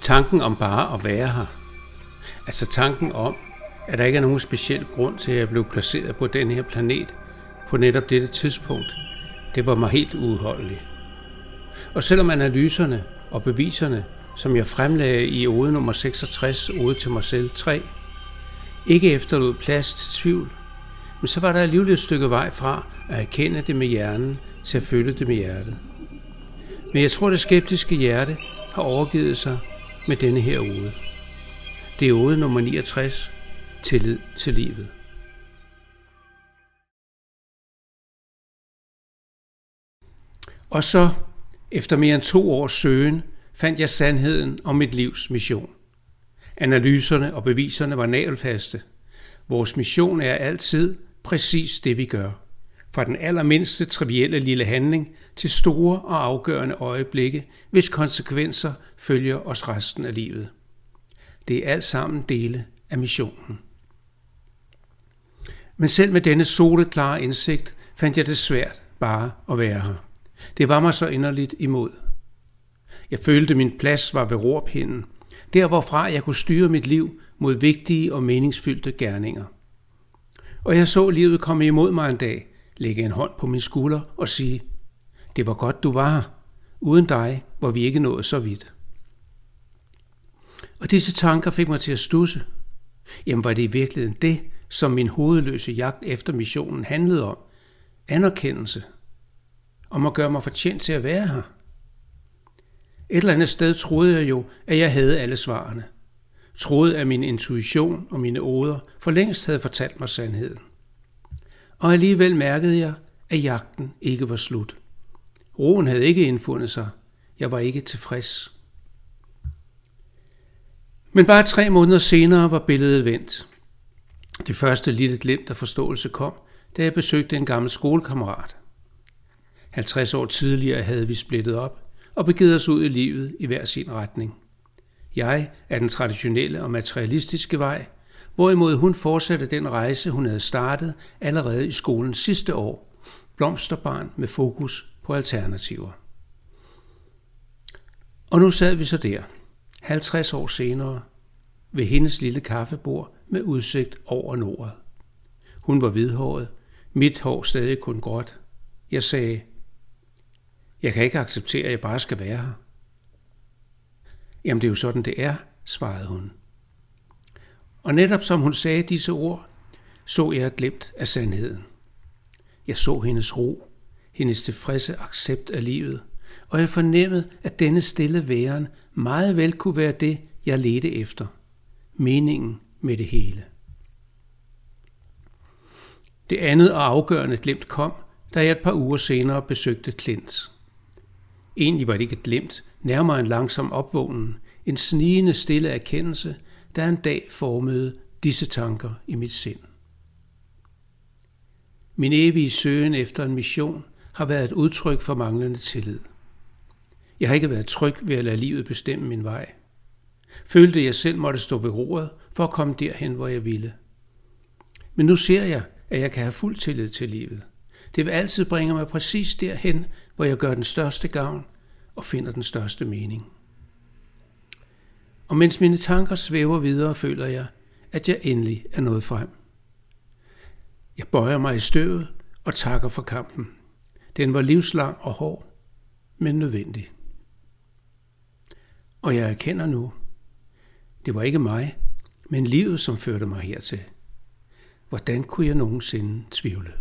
Tanken om bare at være her. Altså tanken om, at der ikke er nogen speciel grund til, at jeg blev placeret på den her planet på netop dette tidspunkt, det var mig helt uudholdeligt. Og selvom analyserne og beviserne, som jeg fremlagde i ode nummer 66, ode til mig selv 3, ikke efterlod plads til tvivl, men så var der alligevel et stykke vej fra at erkende det med hjernen til at føle det med hjertet. Men jeg tror, det skeptiske hjerte har overgivet sig med denne her ode. Det er ode nummer 69, Tillid til livet. Og så, efter mere end to års søgen, fandt jeg sandheden om mit livs mission. Analyserne og beviserne var nagelfaste. Vores mission er altid præcis det, vi gør. Fra den allermindste trivielle lille handling til store og afgørende øjeblikke, hvis konsekvenser følger os resten af livet. Det er alt sammen dele af missionen. Men selv med denne soleklare indsigt fandt jeg det svært bare at være her. Det var mig så inderligt imod. Jeg følte, min plads var ved rorpinden, der hvorfra jeg kunne styre mit liv mod vigtige og meningsfyldte gerninger. Og jeg så livet komme imod mig en dag, lægge en hånd på min skulder og sige, det var godt du var her. Uden dig var vi ikke nået så vidt. Og disse tanker fik mig til at stusse. Jamen var det i virkeligheden det, som min hovedløse jagt efter missionen handlede om? Anerkendelse. Om at gøre mig fortjent til at være her. Et eller andet sted troede jeg jo, at jeg havde alle svarene. Troede, at min intuition og mine oder for længst havde fortalt mig sandheden. Og alligevel mærkede jeg, at jagten ikke var slut. Roen havde ikke indfundet sig. Jeg var ikke tilfreds. Men bare tre måneder senere var billedet vendt. Det første lille glimt af forståelse kom, da jeg besøgte en gammel skolekammerat. 50 år tidligere havde vi splittet op og begivet os ud i livet i hver sin retning. Jeg er den traditionelle og materialistiske vej, hvorimod hun fortsatte den rejse, hun havde startet allerede i skolens sidste år, blomsterbarn med fokus på alternativer. Og nu sad vi så der, 50 år senere, ved hendes lille kaffebord med udsigt over nordet. Hun var hvidhåret, mit hår stadig kun gråt. Jeg sagde, jeg kan ikke acceptere, at jeg bare skal være her. Jamen det er jo sådan, det er, svarede hun. Og netop som hun sagde disse ord, så jeg et glimt af sandheden. Jeg så hendes ro, hendes tilfredse accept af livet, og jeg fornemmede, at denne stille væren meget vel kunne være det, jeg ledte efter. Meningen med det hele. Det andet og afgørende glimt kom, da jeg et par uger senere besøgte Klint. Egentlig var det ikke et glimt, nærmere en langsom opvågning, en snigende stille erkendelse, der en dag formede disse tanker i mit sind. Min evige søgen efter en mission har været et udtryk for manglende tillid. Jeg har ikke været tryg ved at lade livet bestemme min vej. Følte jeg selv måtte stå ved roret for at komme derhen, hvor jeg ville. Men nu ser jeg, at jeg kan have fuld tillid til livet. Det vil altid bringe mig præcis derhen, hvor jeg gør den største gavn og finder den største mening. Og mens mine tanker svæver videre, føler jeg, at jeg endelig er nået frem. Jeg bøjer mig i støvet og takker for kampen. Den var livslang og hård, men nødvendig. Og jeg erkender nu, det var ikke mig, men livet, som førte mig hertil. Hvordan kunne jeg nogensinde tvivle?